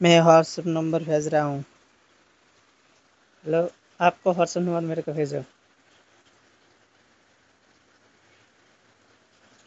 मैं WhatsApp number भेज रहा हूँ। हेलो आपको व्हाट्सअप नंबर मेरे को भेजो।